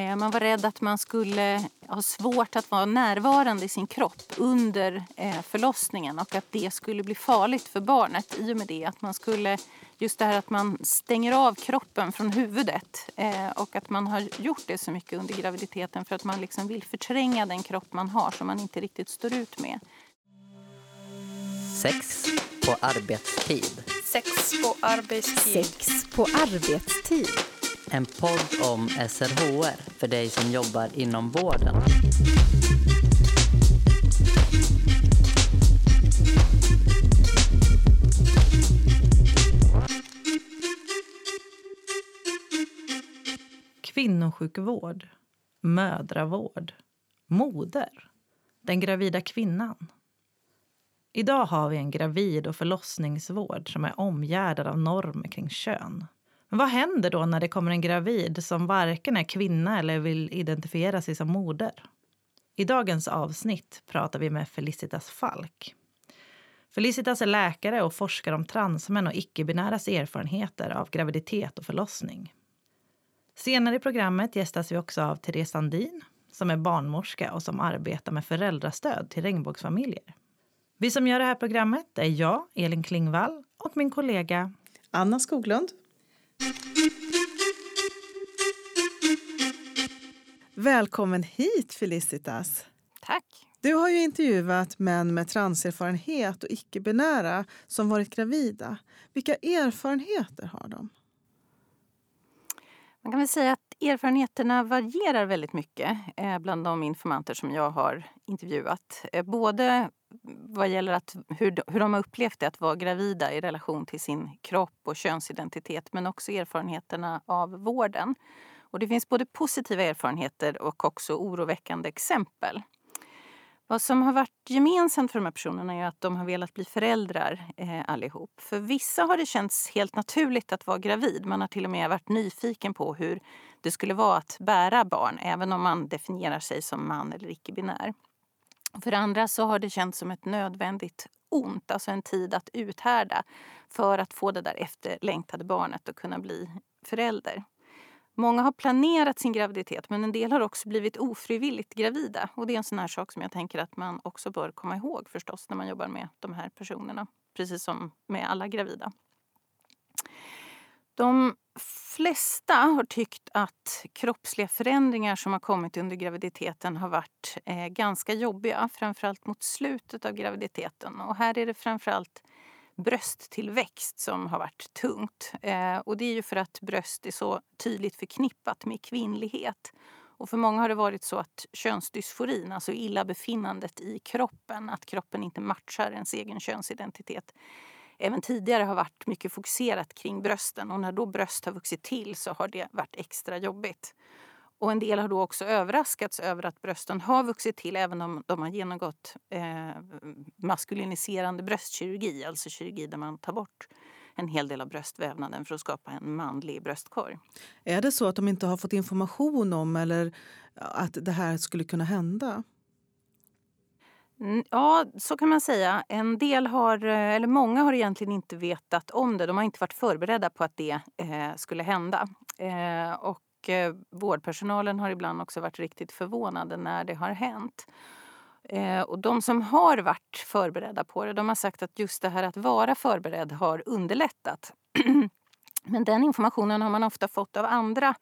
Eh, man var rädd att man skulle ha svårt att vara närvarande i sin kropp under eh, förlossningen och att det skulle bli farligt för barnet i och med det. Att man skulle, just det här att man stänger av kroppen från huvudet eh, och att man har gjort det så mycket under graviditeten för att man liksom vill förtränga den kropp man har som man inte riktigt står ut med. Sex på arbetstid. Sex på arbetstid. Sex på arbetstid. En podd om SRHR för dig som jobbar inom vården. Kvinnosjukvård, mödravård, moder, den gravida kvinnan. Idag har vi en gravid och förlossningsvård som är omgärdad av normer kring kön. Men vad händer då när det kommer en gravid som varken är kvinna eller vill identifiera sig som moder? I dagens avsnitt pratar vi med Felicitas Falk. Felicitas är läkare och forskar om transmän och icke-binäras erfarenheter av graviditet och förlossning. Senare i programmet gästas vi också av Therese Sandin som är barnmorska och som arbetar med föräldrastöd till regnbågsfamiljer. Vi som gör det här programmet är jag, Elin Klingvall, och min kollega Anna Skoglund. Välkommen hit, Felicitas. Tack. Du har ju intervjuat män med transerfarenhet och icke-binära som varit gravida. Vilka erfarenheter har de? Man kan väl säga att erfarenheterna varierar väldigt mycket eh, bland de informanter som jag har intervjuat. Eh, både vad gäller att, hur, de, hur de har upplevt det att vara gravida i relation till sin kropp och könsidentitet men också erfarenheterna av vården. Och det finns både positiva erfarenheter och också oroväckande exempel. Vad som har varit gemensamt för de här personerna är att de har velat bli föräldrar eh, allihop. För vissa har det känts helt naturligt att vara gravid. Man har till och med varit nyfiken på hur det skulle vara att bära barn även om man definierar sig som man eller icke-binär. För andra så har det känts som ett nödvändigt ont, alltså en tid att uthärda för att få det där efterlängtade barnet och kunna bli förälder. Många har planerat sin graviditet men en del har också blivit ofrivilligt gravida. Och det är en sån här sak som jag tänker att man också bör komma ihåg förstås när man jobbar med de här personerna. Precis som med alla gravida. De flesta har tyckt att kroppsliga förändringar som har kommit under graviditeten har varit eh, ganska jobbiga. Framförallt mot slutet av graviditeten. Och här är det framförallt brösttillväxt som har varit tungt. Eh, och det är ju för att bröst är så tydligt förknippat med kvinnlighet. Och för många har det varit så att könsdysforin, alltså illabefinnandet i kroppen, att kroppen inte matchar ens egen könsidentitet, även tidigare har varit mycket fokuserat kring brösten. Och när då bröst har vuxit till så har det varit extra jobbigt. Och en del har då också överraskats över att brösten har vuxit till även om de har genomgått eh, maskuliniserande bröstkirurgi, alltså kirurgi där man tar bort en hel del av bröstvävnaden för att skapa en manlig bröstkorg. Är det så att de inte har fått information om eller att det här skulle kunna hända? Mm, ja, så kan man säga. En del har, eh, eller många har egentligen inte vetat om det. De har inte varit förberedda på att det eh, skulle hända. Eh, och och eh, vårdpersonalen har ibland också varit riktigt förvånade när det har hänt. Eh, och de som har varit förberedda på det de har sagt att just det här att vara förberedd har underlättat. Men den informationen har man ofta fått av andra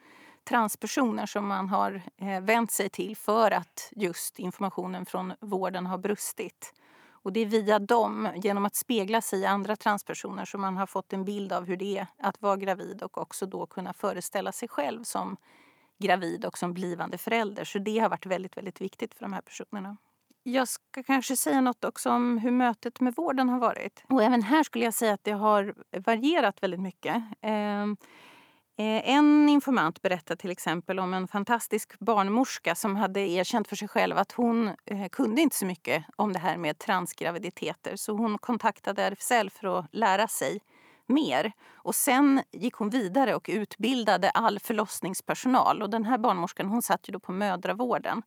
transpersoner som man har eh, vänt sig till för att just informationen från vården har brustit. Och det är via dem, genom att spegla sig i andra transpersoner som man har fått en bild av hur det är att vara gravid och också då kunna föreställa sig själv som gravid och som blivande förälder. Så det har varit väldigt, väldigt viktigt för de här personerna. Jag ska kanske säga något också om hur mötet med vården har varit. Och även här skulle jag säga att det har varierat väldigt mycket. Ehm, Eh, en informant berättade till exempel om en fantastisk barnmorska som hade erkänt för sig själv att hon eh, kunde inte så mycket om det här med transgraviditeter. Så hon kontaktade RFSL för att lära sig mer. Och sen gick hon vidare och utbildade all förlossningspersonal. Och den här barnmorskan hon satt ju då på mödravården.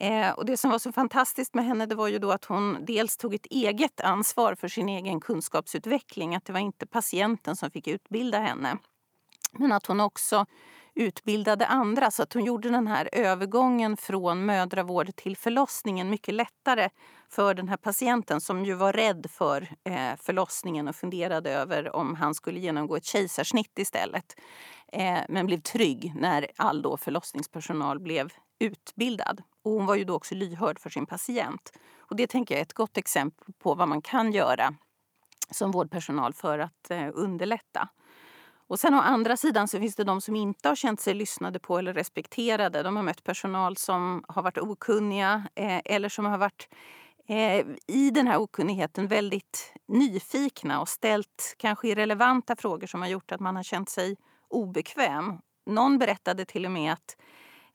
Eh, och det som var så fantastiskt med henne det var ju då att hon dels tog ett eget ansvar för sin egen kunskapsutveckling. Att det var inte patienten som fick utbilda henne. Men att hon också utbildade andra så att hon gjorde den här övergången från mödravård till förlossningen mycket lättare för den här patienten som ju var rädd för eh, förlossningen och funderade över om han skulle genomgå ett kejsarsnitt istället. Eh, men blev trygg när all då förlossningspersonal blev utbildad. Och hon var ju då också lyhörd för sin patient. Och det tänker jag är ett gott exempel på vad man kan göra som vårdpersonal för att eh, underlätta. Och sen å andra sidan så finns det de som inte har känt sig lyssnade på eller respekterade. De har mött personal som har varit okunniga eh, eller som har varit eh, i den här okunnigheten väldigt nyfikna och ställt kanske irrelevanta frågor som har gjort att man har känt sig obekväm. Någon berättade till och med att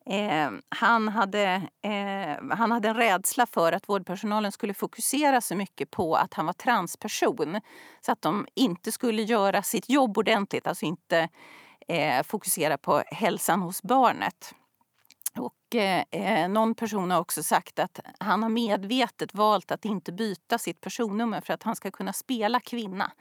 Eh, han, hade, eh, han hade en rädsla för att vårdpersonalen skulle fokusera så mycket på att han var transperson så att de inte skulle göra sitt jobb ordentligt, alltså inte eh, fokusera på hälsan hos barnet. Och, eh, eh någon person har också sagt att han har medvetet valt att inte byta sitt personnummer för att han ska kunna spela kvinna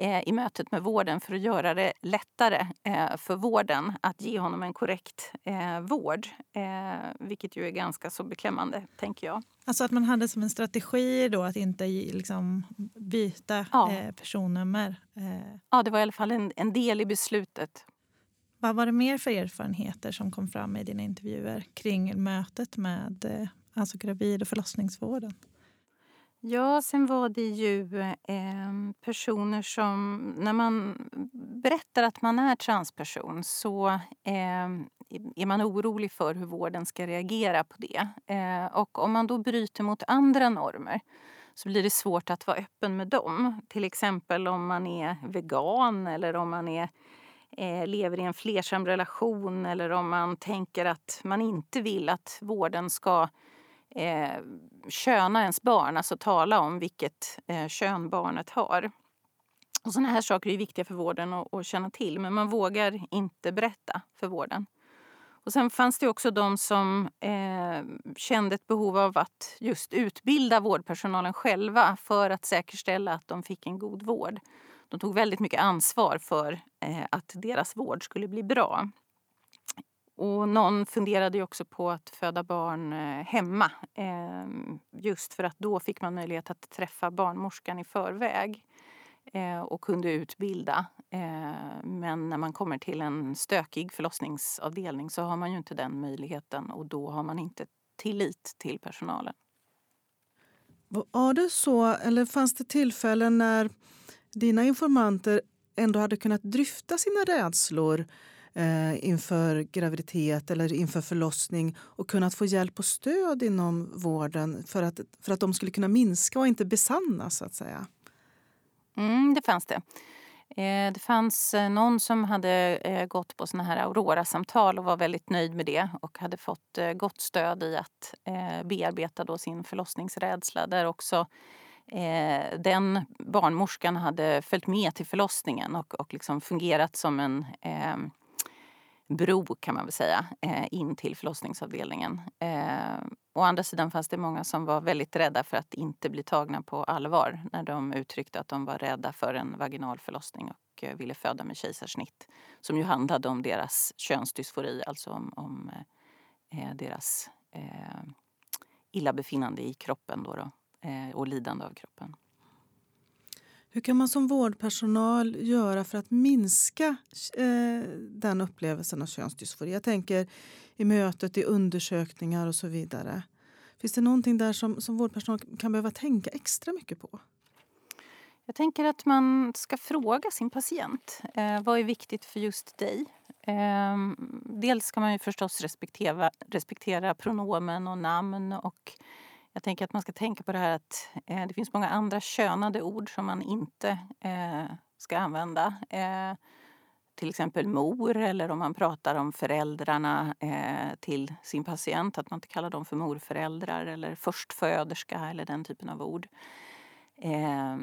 i mötet med vården för att göra det lättare eh, för vården att ge honom en korrekt eh, vård. Eh, vilket ju är ganska så beklämmande, tänker jag. Alltså att man hade som en strategi då att inte liksom, byta ja. Eh, personnummer? Ja, det var i alla fall en, en del i beslutet. Vad var det mer för erfarenheter som kom fram i dina intervjuer kring mötet med alltså gravid och förlossningsvården? Ja, sen var det ju eh, personer som... När man berättar att man är transperson så eh, är man orolig för hur vården ska reagera på det. Eh, och om man då bryter mot andra normer så blir det svårt att vara öppen med dem. Till exempel om man är vegan eller om man är, eh, lever i en flersam relation eller om man tänker att man inte vill att vården ska eh, köna ens barn, alltså tala om vilket eh, kön barnet har. Och såna här saker är viktiga för vården att, att känna till men man vågar inte berätta för vården. Och sen fanns det också de som eh, kände ett behov av att just utbilda vårdpersonalen själva för att säkerställa att de fick en god vård. De tog väldigt mycket ansvar för eh, att deras vård skulle bli bra. Och någon funderade ju också på att föda barn eh, hemma. Ehm, just för att då fick man möjlighet att träffa barnmorskan i förväg eh, och kunde utbilda. Eh, men när man kommer till en stökig förlossningsavdelning så har man ju inte den möjligheten och då har man inte tillit till personalen. Var det så, eller fanns det tillfällen när dina informanter ändå hade kunnat dryfta sina rädslor eh, inför graviditet eller inför förlossning och kunnat få hjälp och stöd inom vården för att, för att de skulle kunna minska och inte besannas, så att säga? Mm, det fanns det. Eh, det fanns eh, någon som hade eh, gått på såna här Aurora-samtal och var väldigt nöjd med det och hade fått eh, gott stöd i att eh, bearbeta då sin förlossningsrädsla. Där också den barnmorskan hade följt med till förlossningen och, och liksom fungerat som en bro kan man väl säga, eh, in till förlossningsavdelningen. Eh, å andra sidan fanns det många som var väldigt rädda för att inte bli tagna på allvar när de uttryckte att de var rädda för en vaginal förlossning och eh, ville föda med kejsarsnitt. Som ju handlade om deras könsdysfori, alltså om, om eh, eh, deras eh, illabefinnande i kroppen då, då eh, och lidande av kroppen. Hur kan man som vårdpersonal göra för att minska eh, den upplevelsen av könsdysfori? Jag tänker i mötet, i undersökningar och så vidare. Finns det någonting där som, som vårdpersonal kan behöva tänka extra mycket på? Jag tänker att man ska fråga sin patient. Eh, vad är viktigt för just dig? Eh, dels ska man ju förstås respektera, respektera pronomen och namn och jag tänker att man ska tänka på det här att eh, det finns många andra könade ord som man inte eh, ska använda. Eh, till exempel mor eller om man pratar om föräldrarna eh, till sin patient att man inte kallar dem för morföräldrar eller förstföderska eller den typen av ord. Eh,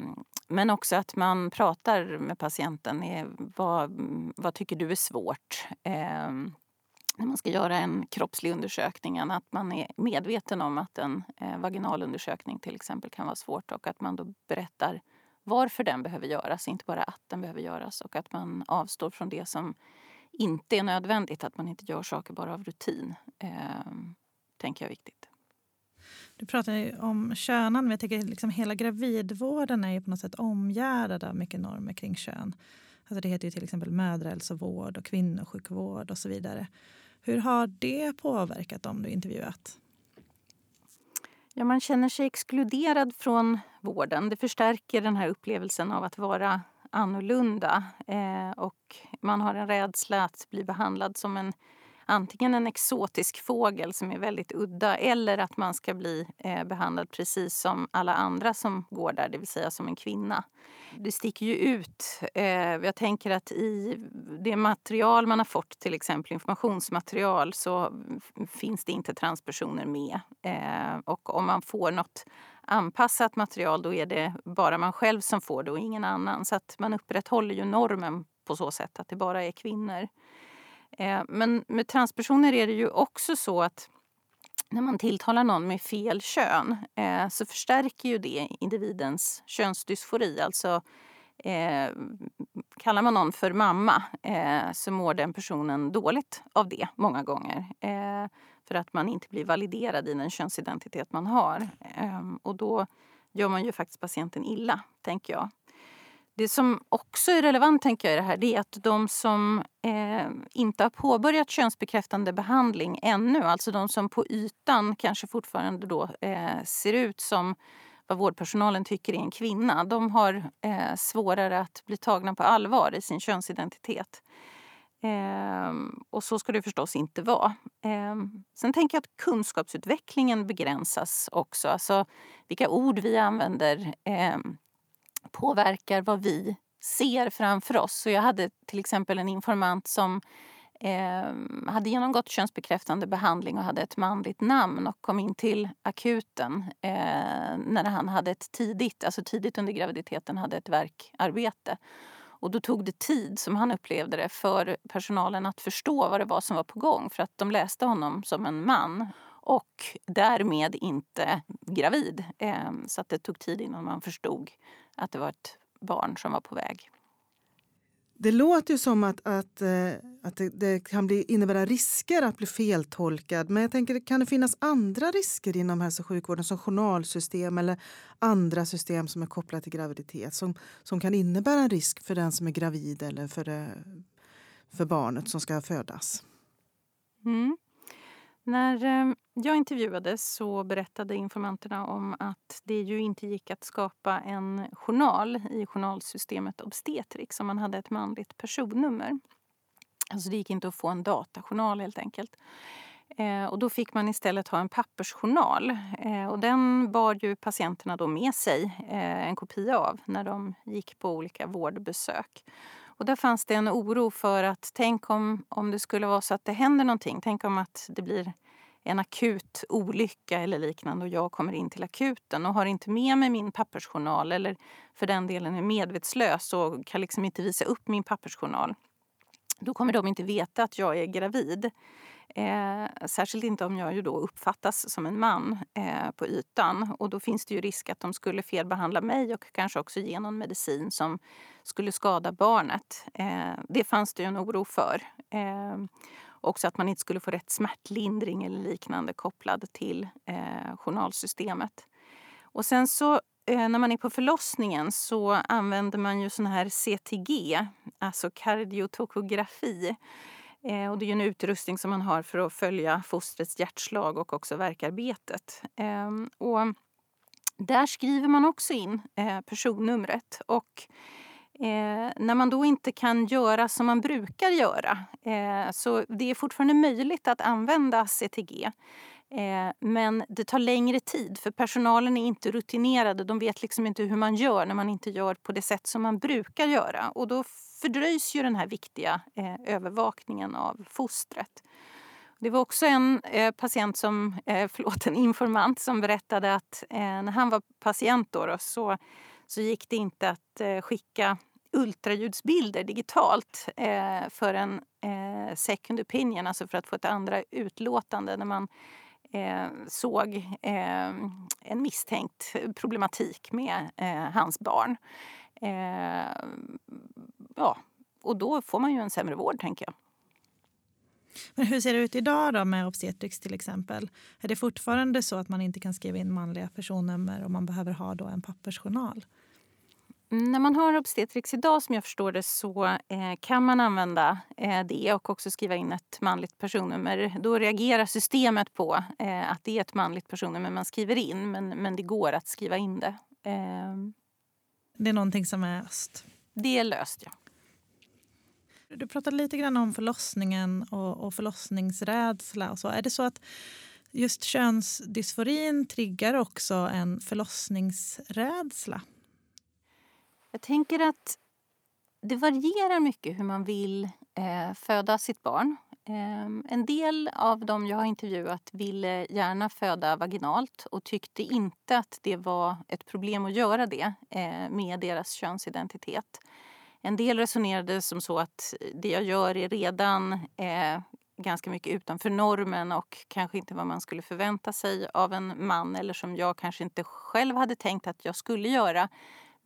men också att man pratar med patienten. Eh, vad, vad tycker du är svårt? Ehm, när man ska göra en kroppslig undersökning att man är medveten om att en eh, vaginal undersökning till exempel kan vara svårt och att man då berättar varför den behöver göras, inte bara att den behöver göras och att man avstår från det som inte är nödvändigt, att man inte gör saker bara av rutin. Eh, tänker jag är viktigt. Du pratar ju om könan, men jag tänker liksom hela gravidvården är ju på något sätt omgärdad av mycket normer kring kön. Alltså det heter ju till exempel mödrahälsovård och kvinnosjukvård och så vidare. Hur har det påverkat dem du intervjuat? Ja, man känner sig exkluderad från vården. Det förstärker den här upplevelsen av att vara annorlunda. Eh, och man har en rädsla att bli behandlad som en antingen en exotisk fågel som är väldigt udda eller att man ska bli eh, behandlad precis som alla andra som går där, det vill säga som en kvinna. Det sticker ju ut. Eh, jag tänker att i det material man har fått, till exempel informationsmaterial, så finns det inte transpersoner med. Eh, och om man får något anpassat material då är det bara man själv som får det och ingen annan. Så att man upprätthåller ju normen på så sätt att det bara är kvinnor. Eh, men med transpersoner är det ju också så att när man tilltalar någon med fel kön eh, så förstärker ju det individens könsdysfori. Alltså eh, kallar man någon för mamma eh, så mår den personen dåligt av det många gånger. Eh, för att man inte blir validerad i den könsidentitet man har. Eh, och då gör man ju faktiskt patienten illa, tänker jag. Det som också är relevant tänker jag i det här det är att de som eh, inte har påbörjat könsbekräftande behandling ännu, alltså de som på ytan kanske fortfarande då eh, ser ut som vad vårdpersonalen tycker är en kvinna, de har eh, svårare att bli tagna på allvar i sin könsidentitet. Eh, och så ska det förstås inte vara. Eh, sen tänker jag att kunskapsutvecklingen begränsas också. Alltså vilka ord vi använder eh, påverkar vad vi ser framför oss. Så jag hade till exempel en informant som eh, hade genomgått könsbekräftande behandling och hade ett manligt namn och kom in till akuten eh, när han hade ett tidigt, alltså tidigt under graviditeten hade ett verkarbete. Och då tog det tid, som han upplevde det, för personalen att förstå vad det var som var på gång. För att de läste honom som en man och därmed inte gravid. Eh, så att det tog tid innan man förstod att det var ett barn som var på väg. Det låter ju som att, att, eh, att det, det, kan bli, innebära risker att bli feltolkad. Men jag tänker, kan det finnas andra risker inom hälso och sjukvården som journalsystem eller andra system som är kopplade till graviditet som, som kan innebära en risk för den som är gravid eller för, det, för barnet som ska födas? Mm. När ehm, jag intervjuades så berättade informanterna om att det ju inte gick att skapa en journal i journalsystemet Obstetrix om man hade ett manligt personnummer. Alltså det gick inte att få en datajournal helt enkelt. Eh, och då fick man istället ha en pappersjournal. Eh, och den bar ju patienterna då med sig eh, en kopia av när de gick på olika vårdbesök. Och där fanns det en oro för att tänk om, om det skulle vara så att det händer någonting. Tänk om att det blir en akut olycka eller liknande och jag kommer in till akuten och har inte med mig min pappersjournal eller för den delen är medvetslös och kan liksom inte visa upp min pappersjournal. Då kommer de inte veta att jag är gravid. Eh, särskilt inte om jag ju då uppfattas som en man eh, på ytan. Och då finns det ju risk att de skulle felbehandla mig och kanske också ge någon medicin som skulle skada barnet. Eh, det fanns det ju en oro för. Eh, också att man inte skulle få rätt smärtlindring eller liknande kopplad till eh, journalsystemet. Och sen så eh, när man är på förlossningen så använder man ju sån här CTG, alltså kardiotokografi. Eh, och det är en utrustning som man har för att följa fostrets hjärtslag och också verkarbetet. Eh, och där skriver man också in eh, personnumret. Och Eh, när man då inte kan göra som man brukar göra, eh, så det är fortfarande möjligt att använda CTG. Eh, men det tar längre tid för personalen är inte rutinerade. De vet liksom inte hur man gör när man inte gör på det sätt som man brukar göra. Och då fördröjs ju den här viktiga eh, övervakningen av fostret. Det var också en eh, patient som, eh, förlåt, en informant som berättade att eh, när han var patient då, då så, så gick det inte att eh, skicka ultraljudsbilder digitalt eh, för en eh, second opinion, alltså för att få ett andra utlåtande när man eh, såg eh, en misstänkt problematik med eh, hans barn. Eh, ja, och då får man ju en sämre vård, tänker jag. Men hur ser det ut idag då med obstetrix till exempel? Är det fortfarande så att man inte kan skriva in manliga personnummer och man behöver ha då en pappersjournal? När man har obstetrix idag som jag förstår det så eh, kan man använda eh, det och också skriva in ett manligt personnummer. Då reagerar systemet på eh, att det är ett manligt personnummer man skriver in men, men det går att skriva in det. Ehm. det är någonting som är löst? Det är löst, ja. Du pratade lite grann om förlossningen och, och förlossningsrädsla. Och så. Är det så att just könsdysforin triggar också en förlossningsrädsla? Jag tänker att det varierar mycket hur man vill eh, föda sitt barn. Eh, en del av dem jag har intervjuat ville gärna föda vaginalt och tyckte inte att det var ett problem att göra det eh, med deras könsidentitet. En del resonerade som så att det jag gör är redan eh, ganska mycket utanför normen och kanske inte vad man skulle förvänta sig av en man eller som jag kanske inte själv hade tänkt att jag skulle göra.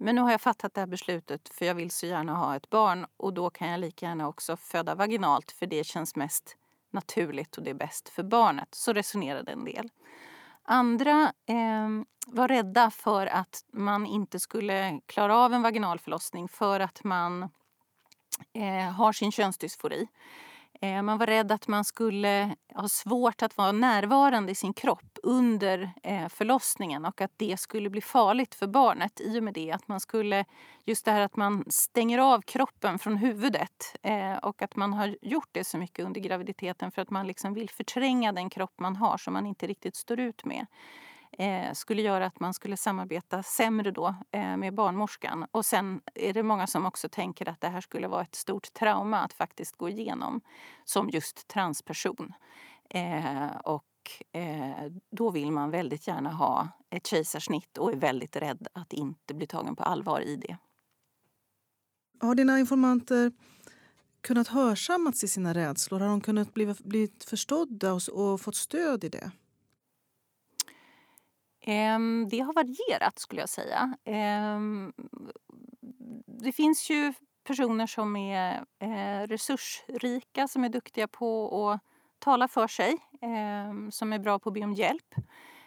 Men nu har jag fattat det här beslutet för jag vill så gärna ha ett barn och då kan jag lika gärna också föda vaginalt för det känns mest naturligt och det är bäst för barnet. Så resonerade en del. Andra eh, var rädda för att man inte skulle klara av en vaginal förlossning för att man eh, har sin könsdysfori. Eh, man var rädd att man skulle ha svårt att vara närvarande i sin kropp under eh, förlossningen och att det skulle bli farligt för barnet i och med det att man skulle just det här att man stänger av kroppen från huvudet eh, och att man har gjort det så mycket under graviditeten för att man liksom vill förtränga den kropp man har som man inte riktigt står ut med eh, skulle göra att man skulle samarbeta sämre då eh, med barnmorskan. Och sen är det många som också tänker att det här skulle vara ett stort trauma att faktiskt gå igenom som just transperson. Eh, och eh, då vill man väldigt gärna ha ett kejsarsnitt och är väldigt rädd att inte bli tagen på allvar i det. Har dina informanter kunnat hörsammats i sina rädslor? Har de kunnat bli, blivit förstådda och, och fått stöd i det? Ehm, det har varierat skulle jag säga. Ehm, det finns ju personer som är eh, resursrika, som är duktiga på att tala för sig, ehm, som är bra på att be om hjälp.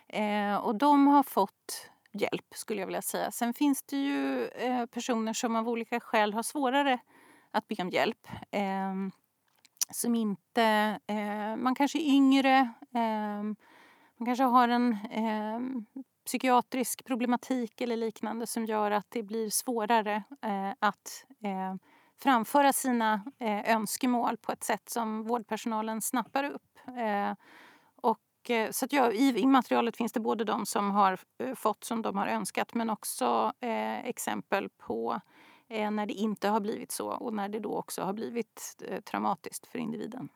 Eh, och de har fått hjälp skulle jag vilja säga. Sen finns det ju eh, personer som av olika skäl har svårare att be om hjälp. Som inte, man kanske är yngre, man kanske har en eh, psykiatrisk problematik eller liknande som gör att det blir svårare eh, att eh, framföra sina eh, önskemål på ett sätt som vårdpersonalen snappar upp. Eh, och, eh, så att jag, i, i, materialet finns det både de som har eh, fått som de har önskat men också eh, exempel på när det inte har blivit så och när det då också har blivit traumatiskt för individen.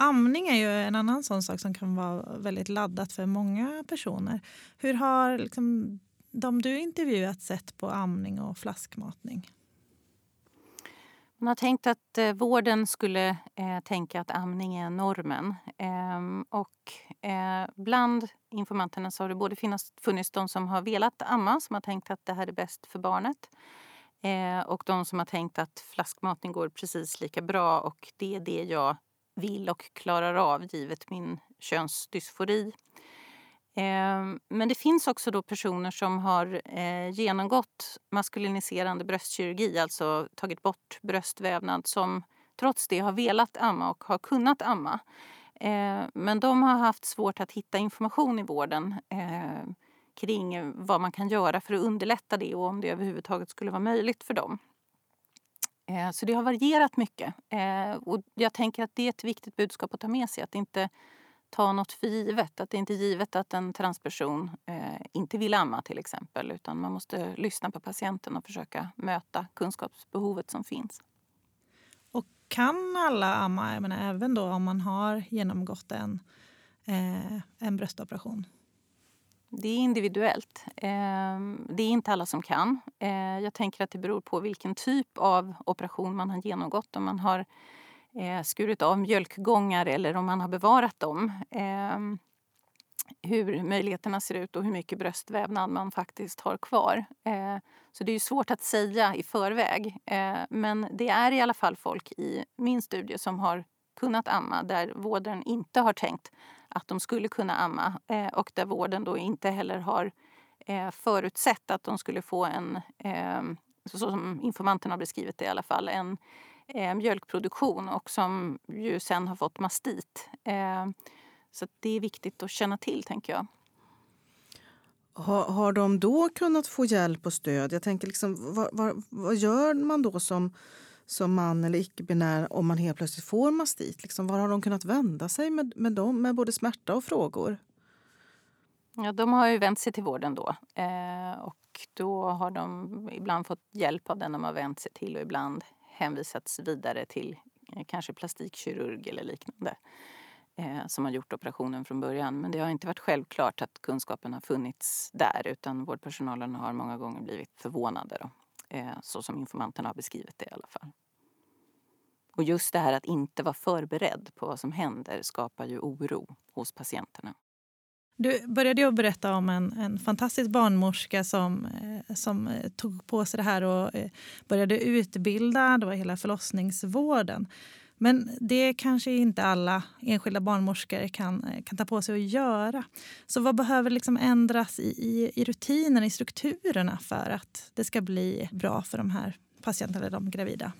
Amning är ju en annan sån sak som kan vara väldigt laddat för många personer. Hur har liksom, de du intervjuat sett på amning och flaskmatning? Man har tänkt att eh, vården skulle eh, tänka att amning är normen. Eh, och eh, bland informanterna så har det både funnits, funnits de som har velat amma, som har tänkt att det här är bäst för barnet. Eh, och de som har tänkt att flaskmatning går precis lika bra och det är det jag vill och klarar av givet min könsdysfori. Eh, men det finns också då personer som har eh, genomgått maskuliniserande bröstkirurgi, alltså tagit bort bröstvävnad som trots det har velat amma och har kunnat amma. Eh, men de har haft svårt att hitta information i vården kring vad man kan göra för att underlätta det och om det överhuvudtaget skulle vara möjligt för dem. Eh, så det har varierat mycket. Eh, och jag tänker att det är ett viktigt budskap att ta med sig. Att inte ta något för givet. Att det inte är givet att en transperson eh, inte vill amma till exempel. Utan man måste lyssna på patienten och försöka möta kunskapsbehovet som finns. Och kan alla amma, jag menar, även då om man har genomgått en, eh, en bröstoperation? Det är individuellt. Ehm, det är inte alla som kan. Ehm, jag tänker att det beror på vilken typ av operation man har genomgått. Om man har eh, skurit av mjölkgångar eller om man har bevarat dem. Ehm, hur möjligheterna ser ut och hur mycket bröstvävnad man faktiskt har kvar. Så det är svårt att säga i förväg. Men det är i alla fall folk i min studie som har kunnat amma där vården inte har tänkt att de skulle kunna amma eh, och där vården då inte heller har eh, förutsett att de skulle få en, eh, så som informanten har beskrivit det i alla fall, en eh, mjölkproduktion och som ju sen har fått mastit. Eh, så det är viktigt att känna till, tänker jag. Har, har de då kunnat få hjälp och stöd? Jag tänker liksom, vad, vad, vad gör man då som, som man eller icke-binär om man helt plötsligt får mastit? Liksom, var har de kunnat vända sig med, med, dem, med både smärta och frågor? Ja, de har ju vänt sig till vården då. Eh, och då har de ibland fått hjälp av den de har vänt sig till och ibland hänvisats vidare till eh, kanske plastikkirurg eller liknande eh, som har gjort operationen från början. Men det har inte varit självklart att kunskapen har funnits där utan vårdpersonalen har många gånger blivit förvånade. Då, Eh, så som informanten har beskrivit det i alla fall. Och just det här att inte vara förberedd på vad som händer skapar ju oro hos patienterna. Du började ju berätta om en, en fantastisk barnmorska som, eh, som eh, tog på sig det här och började utbilda. Det var hela förlossningsvården. Men det kanske inte alla enskilda barnmorskor kan, eh, kan ta på sig att göra. Så vad behöver liksom ändras i, i, i rutinerna, i strukturerna för att det ska bli bra för de här patienterna, de gravida?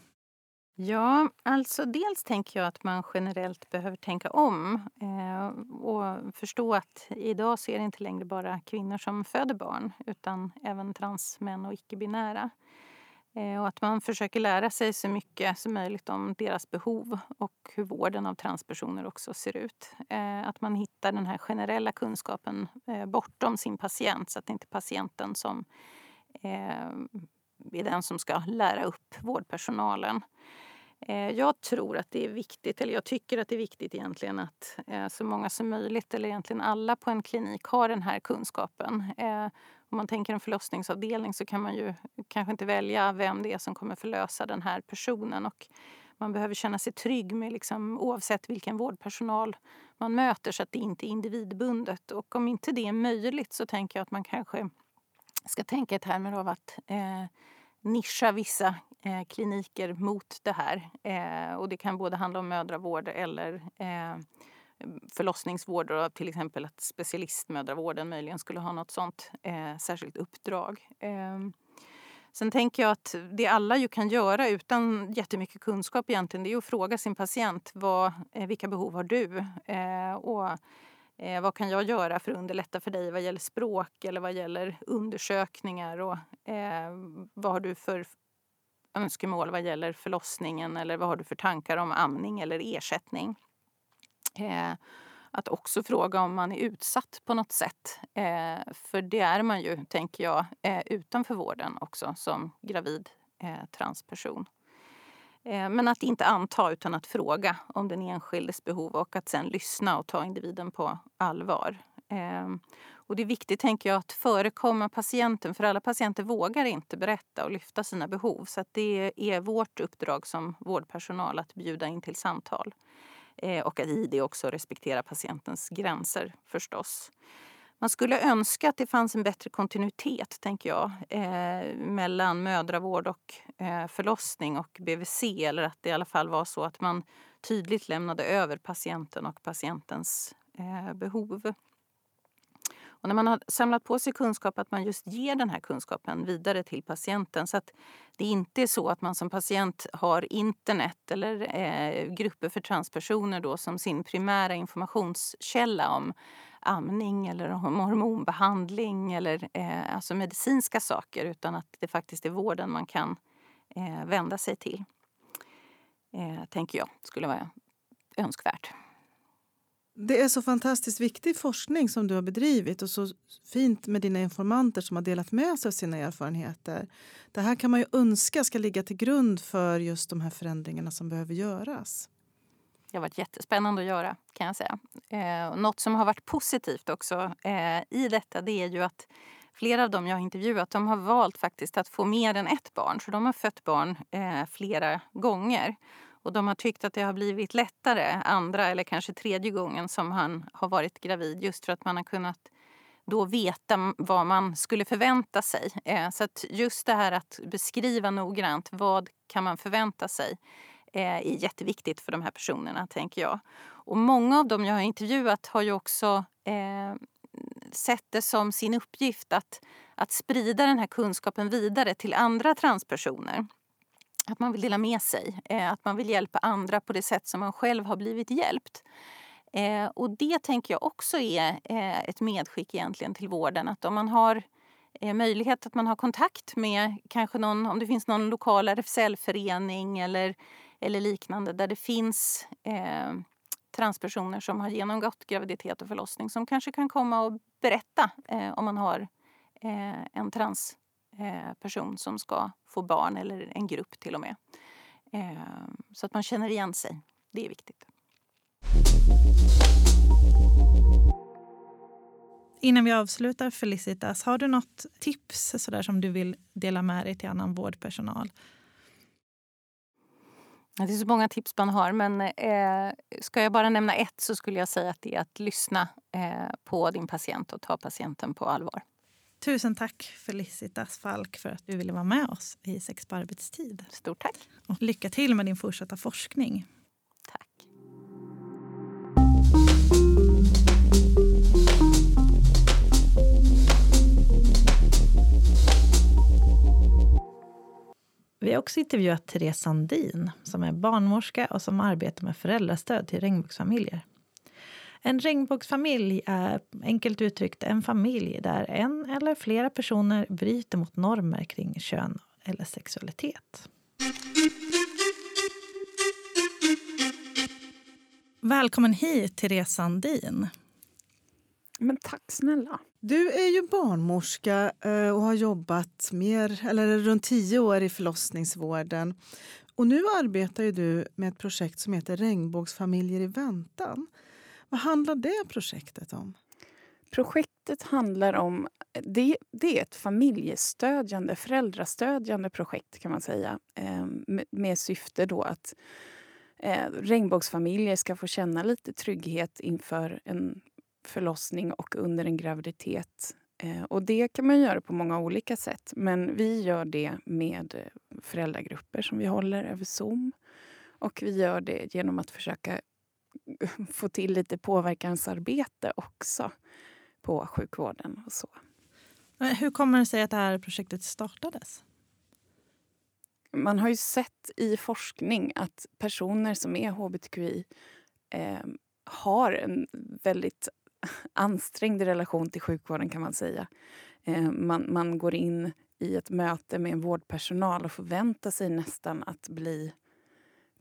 Ja, alltså dels tänker jag att man generellt behöver tänka om eh, och förstå att idag så är det inte längre bara kvinnor som föder barn utan även transmän och icke-binära. Eh, och att man försöker lära sig så mycket som möjligt om deras behov och hur vården av transpersoner också ser ut. Eh, att man hittar den här generella kunskapen eh, bortom sin patient så att det inte är patienten som är den som ska lära upp vårdpersonalen. Jag tror att det är viktigt, eller jag tycker att det är viktigt egentligen att så många som möjligt, eller egentligen alla på en klinik, har den här kunskapen. Om man tänker en förlossningsavdelning så kan man ju kanske inte välja vem det är som kommer förlösa den här personen. Och man behöver känna sig trygg med liksom, oavsett vilken vårdpersonal man möter så att det inte är individbundet. Och om inte det är möjligt så tänker jag att man kanske ska tänka i termer av att eh, nischa vissa eh, kliniker mot det här. Eh, och det kan både handla om mödravård eller eh, förlossningsvård och till exempel att specialistmödravården möjligen skulle ha något sånt eh, särskilt uppdrag. Eh, sen tänker jag att det alla ju kan göra utan jättemycket kunskap egentligen det är att fråga sin patient vad, eh, vilka behov har du? Eh, och Eh, vad kan jag göra för att underlätta för dig vad gäller språk eller vad gäller undersökningar? Och, eh, vad har du för önskemål vad gäller förlossningen eller vad har du för tankar om amning eller ersättning? Eh, att också fråga om man är utsatt på något sätt. Eh, för det är man ju, tänker jag, eh, utanför vården också som gravid eh, transperson. Eh, men att inte anta utan att fråga om den enskildes behov och att sen lyssna och ta individen på allvar. Eh, och det är viktigt tänker jag att förekomma patienten för alla patienter vågar inte berätta och lyfta sina behov. Så det är vårt uppdrag som vårdpersonal att bjuda in till samtal. Eh, och att i det också respektera patientens gränser förstås. Man skulle önska att det fanns en bättre kontinuitet tänker jag, eh, mellan mödravård och eh, förlossning och BVC. Eller att det i alla fall var så att man tydligt lämnade över patienten och patientens eh, behov. Och när man har samlat på sig kunskap att man just ger den här kunskapen vidare till patienten så att det inte är så att man som patient har internet eller eh, grupper för transpersoner då som sin primära informationskälla om amning eller om hormonbehandling eller eh, alltså medicinska saker utan att det faktiskt är vården man kan eh, vända sig till. Eh, tänker jag skulle vara önskvärt. Det är så fantastiskt viktig forskning som du har bedrivit och så fint med dina informanter som har delat med sig av sina erfarenheter. Det här kan man ju önska ska ligga till grund för just de här förändringarna som behöver göras. Det har varit jättespännande att göra kan jag säga. Eh, något som har varit positivt också eh, i detta det är ju att flera av dem jag har intervjuat de har valt faktiskt att få mer än ett barn. Så de har fött barn eh, flera gånger. Och de har tyckt att det har blivit lättare andra eller kanske tredje gången som han har varit gravid just för att man har kunnat då veta vad man skulle förvänta sig. Eh, så att just det här att beskriva noggrant vad kan man förvänta sig eh, är jätteviktigt för de här personerna, tänker jag. Och många av dem jag har intervjuat har ju också eh, sett det som sin uppgift att, att sprida den här kunskapen vidare till andra transpersoner. Att man vill dela med sig, eh, att man vill hjälpa andra på det sätt som man själv har blivit hjälpt. Eh, och det tänker jag också är eh, ett medskick egentligen till vården. Att om man har möjlighet att man har kontakt med kanske någon, om det finns någon lokal RFSL-förening eller, eller liknande där det finns eh, transpersoner som har genomgått graviditet och förlossning som kanske kan komma och berätta eh, om man har eh, en transperson som ska få barn eller en grupp till och med. så att man känner igen sig. Det är viktigt. Innan vi avslutar Felicitas, har du något tips sådär, som du vill dela med dig till annan vårdpersonal? Det är så många tips man har, men eh, ska jag bara nämna ett så skulle jag säga att det är att lyssna eh, på din patient och ta patienten på allvar. Tusen tack Felicitas Falk för att du ville vara med oss i Sex på arbetstid. Stort tack. Och lycka till med din fortsatta forskning. Vi har också intervjuat Therese Sandin som är barnmorska och som arbetar med föräldrastöd till regnbågsfamiljer. En regnbågsfamilj är enkelt uttryckt en familj där en eller flera personer bryter mot normer kring kön eller sexualitet. Välkommen hit, Therese Sandin. Men tack snälla. Du är ju barnmorska eh, och har jobbat mer, eller runt tio år i förlossningsvården. Och nu arbetar ju du med ett projekt som heter Regnbågsfamiljer i väntan. Vad handlar det projektet om? Projektet handlar om... Det, det är ett familjestödjande, föräldrastödjande projekt kan man säga. Eh, med, med syfte då att eh, regnbågsfamiljer ska få känna lite trygghet inför en förlossning och under en graviditet. Eh, och det kan man göra på många olika sätt. Men vi gör det med föräldragrupper som vi håller över Zoom. Och vi gör det genom att försöka få till lite påverkansarbete också på sjukvården och så. Hur kommer det sig att det här projektet startades? Man har ju sett i forskning att personer som är hbtqi eh, har en väldigt ansträngd relation till sjukvården kan man säga. Eh, man, man går in i ett möte med en vårdpersonal och förväntar sig nästan att bli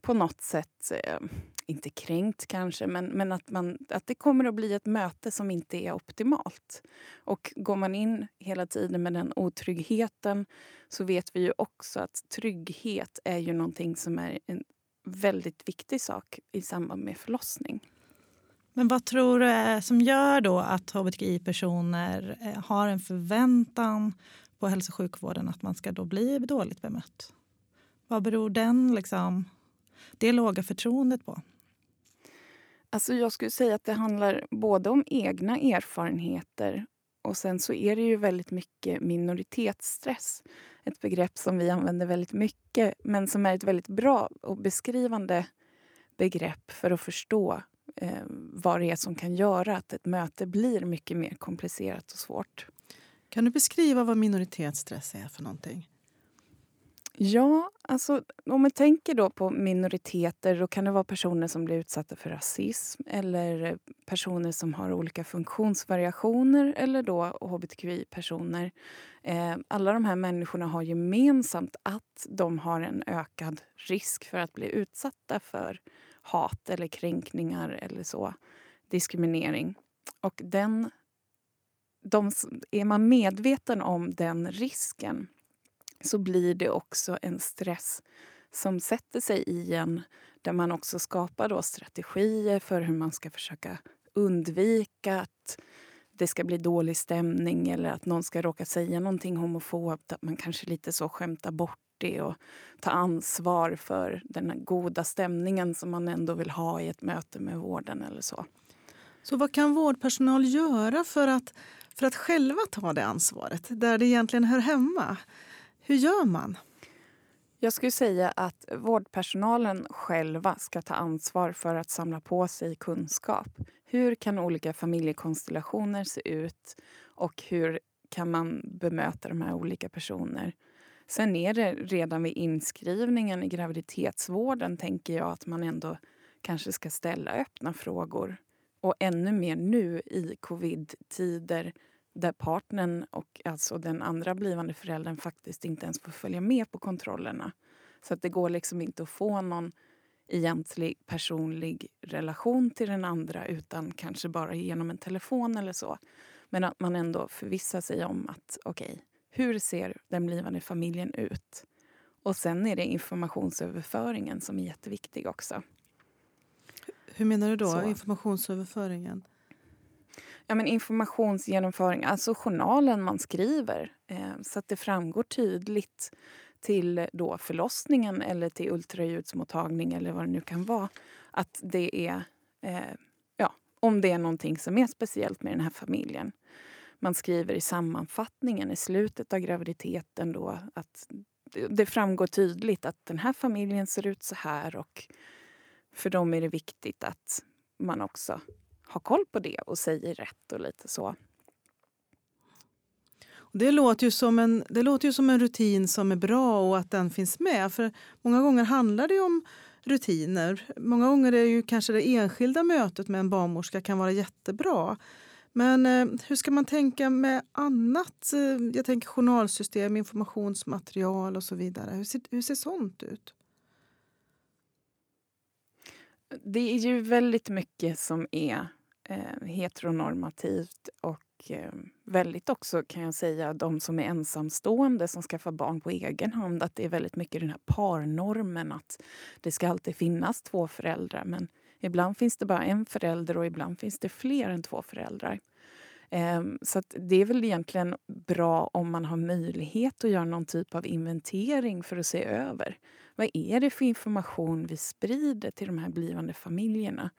på något sätt, eh, inte kränkt kanske, men, men att, man, att det kommer att bli ett möte som inte är optimalt. Och går man in hela tiden med den otryggheten så vet vi ju också att trygghet är ju någonting som är en väldigt viktig sak i samband med förlossning. Men vad tror du är som gör då att hbtqi-personer eh, har en förväntan på hälso och sjukvården att man ska då bli dåligt bemött? Vad beror den, liksom, det låga förtroendet på? Alltså jag skulle säga att det handlar både om egna erfarenheter och sen så är det ju väldigt mycket minoritetsstress. Ett begrepp som vi använder väldigt mycket men som är ett väldigt bra och beskrivande begrepp för att förstå eh, vad det är som kan göra att ett möte blir mycket mer komplicerat och svårt. Kan du beskriva vad minoritetsstress är för någonting? Ja, alltså om man tänker då på minoriteter då kan det vara personer som blir utsatta för rasism eller personer som har olika funktionsvariationer eller då hbtqi-personer. Eh, alla de här människorna har gemensamt att de har en ökad risk för att bli utsatta för hat eller kränkningar eller så. Diskriminering. Och den, de, är man medveten om den risken så blir det också en stress som sätter sig i en där man också skapar då strategier för hur man ska försöka undvika att det ska bli dålig stämning eller att någon ska råka säga någonting homofobt. Att man kanske lite så skämtar bort det och ta ansvar för den goda stämningen som man ändå vill ha i ett möte med vården eller så. Så vad kan vårdpersonal göra för att, för att själva ta det ansvaret där det egentligen hör hemma? Hur gör man? Jag skulle säga att vårdpersonalen själva ska ta ansvar för att samla på sig kunskap. Hur kan olika familjekonstellationer se ut och hur kan man bemöta de här olika personer? Sen är det redan vid inskrivningen i graviditetsvården tänker jag att man ändå kanske ska ställa öppna frågor. Och ännu mer nu i covid-tider där partnern och alltså den andra blivande föräldern faktiskt inte ens får följa med på kontrollerna. Så att det går liksom inte att få någon egentlig personlig relation till den andra utan kanske bara genom en telefon eller så. Men att man ändå förvissar sig om att okej, okay, hur ser den blivande familjen ut? Och sen är det informationsöverföringen som är jätteviktig också. Hur menar du då, så. informationsöverföringen? Ja, men informationsgenomföring, alltså journalen man skriver eh, så att det framgår tydligt till då förlossningen eller till ultraljudsmottagning eller vad det nu kan vara. Att det är, eh, ja, om det är någonting som är speciellt med den här familjen. Man skriver i sammanfattningen i slutet av graviditeten då att det framgår tydligt att den här familjen ser ut så här och för dem är det viktigt att man också har koll på det och säger rätt och lite så. Det låter, ju som en, det låter ju som en rutin som är bra och att den finns med. För Många gånger handlar det om rutiner. Många gånger är ju kanske det enskilda mötet med en barnmorska kan vara jättebra. Men eh, hur ska man tänka med annat? Eh, jag tänker journalsystem, informationsmaterial och så vidare. Hur ser, hur ser sånt ut? Det är ju väldigt mycket som är eh, heteronormativt och eh, väldigt också kan jag säga de som är ensamstående som skaffar barn på egen hand. Att det är väldigt mycket den här parnormen att det ska alltid finnas två föräldrar. Men ibland finns det bara en förälder och ibland finns det fler än två föräldrar. Ehm, så det är väl egentligen bra om man har möjlighet att göra någon typ av inventering för att se över. Vad är det för information vi sprider till de här blivande familjerna?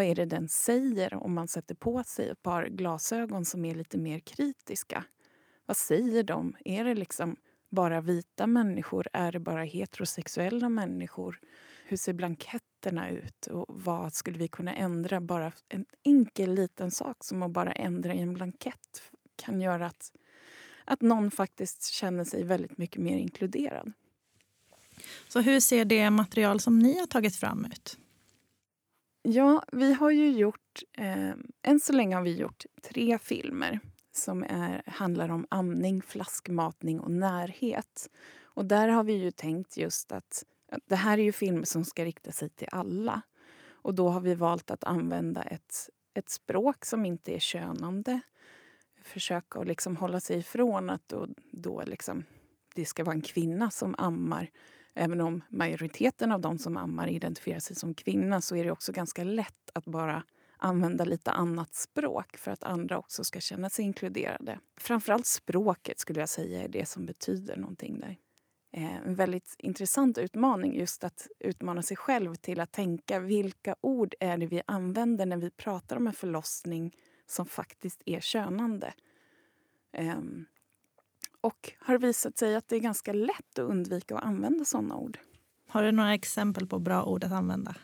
Vad är det den säger om man sätter på sig ett par glasögon som är lite mer kritiska? Vad säger de? Är det liksom bara vita människor? Är det bara heterosexuella människor? Hur ser blanketterna ut? Och vad skulle vi kunna ändra? Bara en enkel liten sak som att bara ändra i en blankett kan göra att, att någon faktiskt känner sig väldigt mycket mer inkluderad. Så hur ser det material som ni har tagit fram ut? Ja, vi har ju gjort... Eh, än så länge har vi gjort tre filmer som är, handlar om amning, flaskmatning och närhet. Och där har vi ju tänkt just att det här är ju filmer som ska rikta sig till alla. Och då har vi valt att använda ett, ett språk som inte är könande. Försöka att liksom hålla sig ifrån att då, då liksom, det ska vara en kvinna som ammar Även om majoriteten av de som ammar identifierar sig som kvinna så är det också ganska lätt att bara använda lite annat språk för att andra också ska känna sig inkluderade. Framförallt språket skulle jag säga är det som betyder någonting där. Eh, en väldigt intressant utmaning just att utmana sig själv till att tänka vilka ord är det vi använder när vi pratar om en förlossning som faktiskt är könande. Ehm, och har visat sig att det är ganska lätt att undvika att använda såna ord. Har du några exempel på bra ord att använda?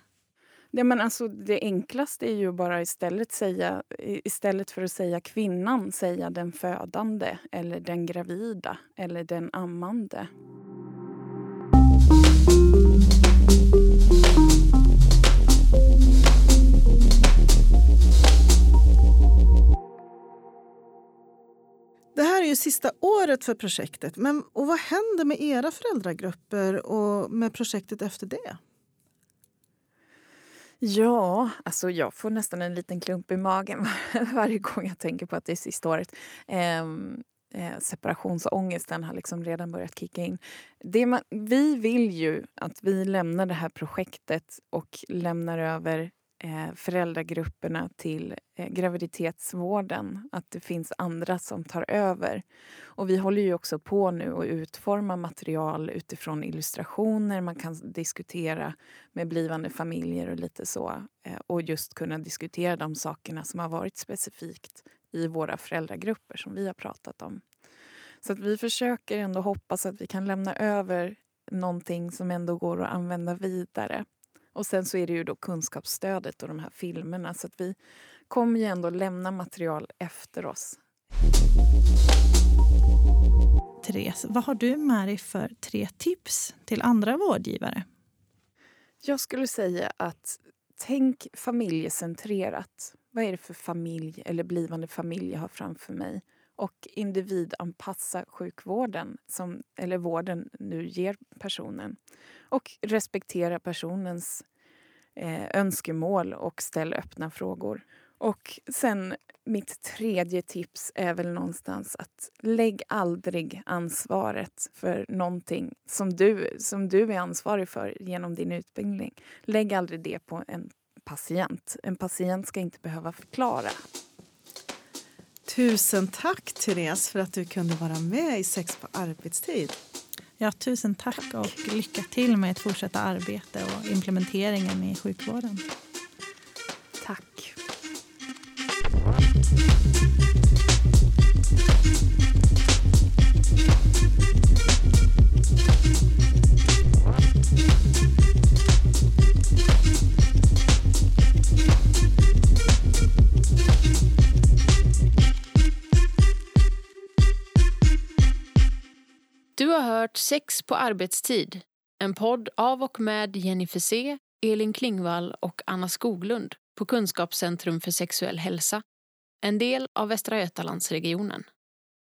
Det, men alltså, det enklaste är ju bara istället säga istället för att säga kvinnan, säga den födande eller den gravida eller den ammande. Det här är ju sista året för projektet. Men, och vad händer med era föräldragrupper och med projektet efter det? Ja, alltså jag får nästan en liten klump i magen varje gång jag tänker på att det är sista året. Eh, eh, separationsångesten har liksom redan börjat kicka in. Det man, vi vill ju att vi lämnar det här projektet och lämnar över Eh, föräldragrupperna till eh, graviditetsvården. Att det finns andra som tar över. Och vi håller ju också på nu att utforma material utifrån illustrationer. Man kan diskutera med blivande familjer och lite så. Eh, och just kunna diskutera de sakerna som har varit specifikt i våra föräldragrupper som vi har pratat om. Så att vi försöker ändå hoppas att vi kan lämna över någonting som ändå går att använda vidare. Och sen så är det ju då kunskapsstödet och de här filmerna så att vi kommer ju ändå lämna material efter oss. Therese, vad har du med dig för tre tips till andra vårdgivare? Jag skulle säga att tänk familjecentrerat. Vad är det för familj eller blivande familj jag har framför mig? Och individanpassa sjukvården, som, eller vården nu ger personen. Och respektera personens eh, önskemål och ställ öppna frågor. Och sen mitt tredje tips är väl någonstans att lägg aldrig ansvaret för någonting som du, som du är ansvarig för genom din utbildning. Lägg aldrig det på en patient. En patient ska inte behöva förklara. Tusen tack Therese för att du kunde vara med i Sex på arbetstid. Ja, tusen tack och lycka till med ert fortsatta arbete och implementeringen i sjukvården. Tack. Hört Sex på arbetstid, en podd av och med Jenny Fessé, Elin Klingvall och Anna Skoglund på Kunskapscentrum för sexuell hälsa, en del av Västra Götalandsregionen.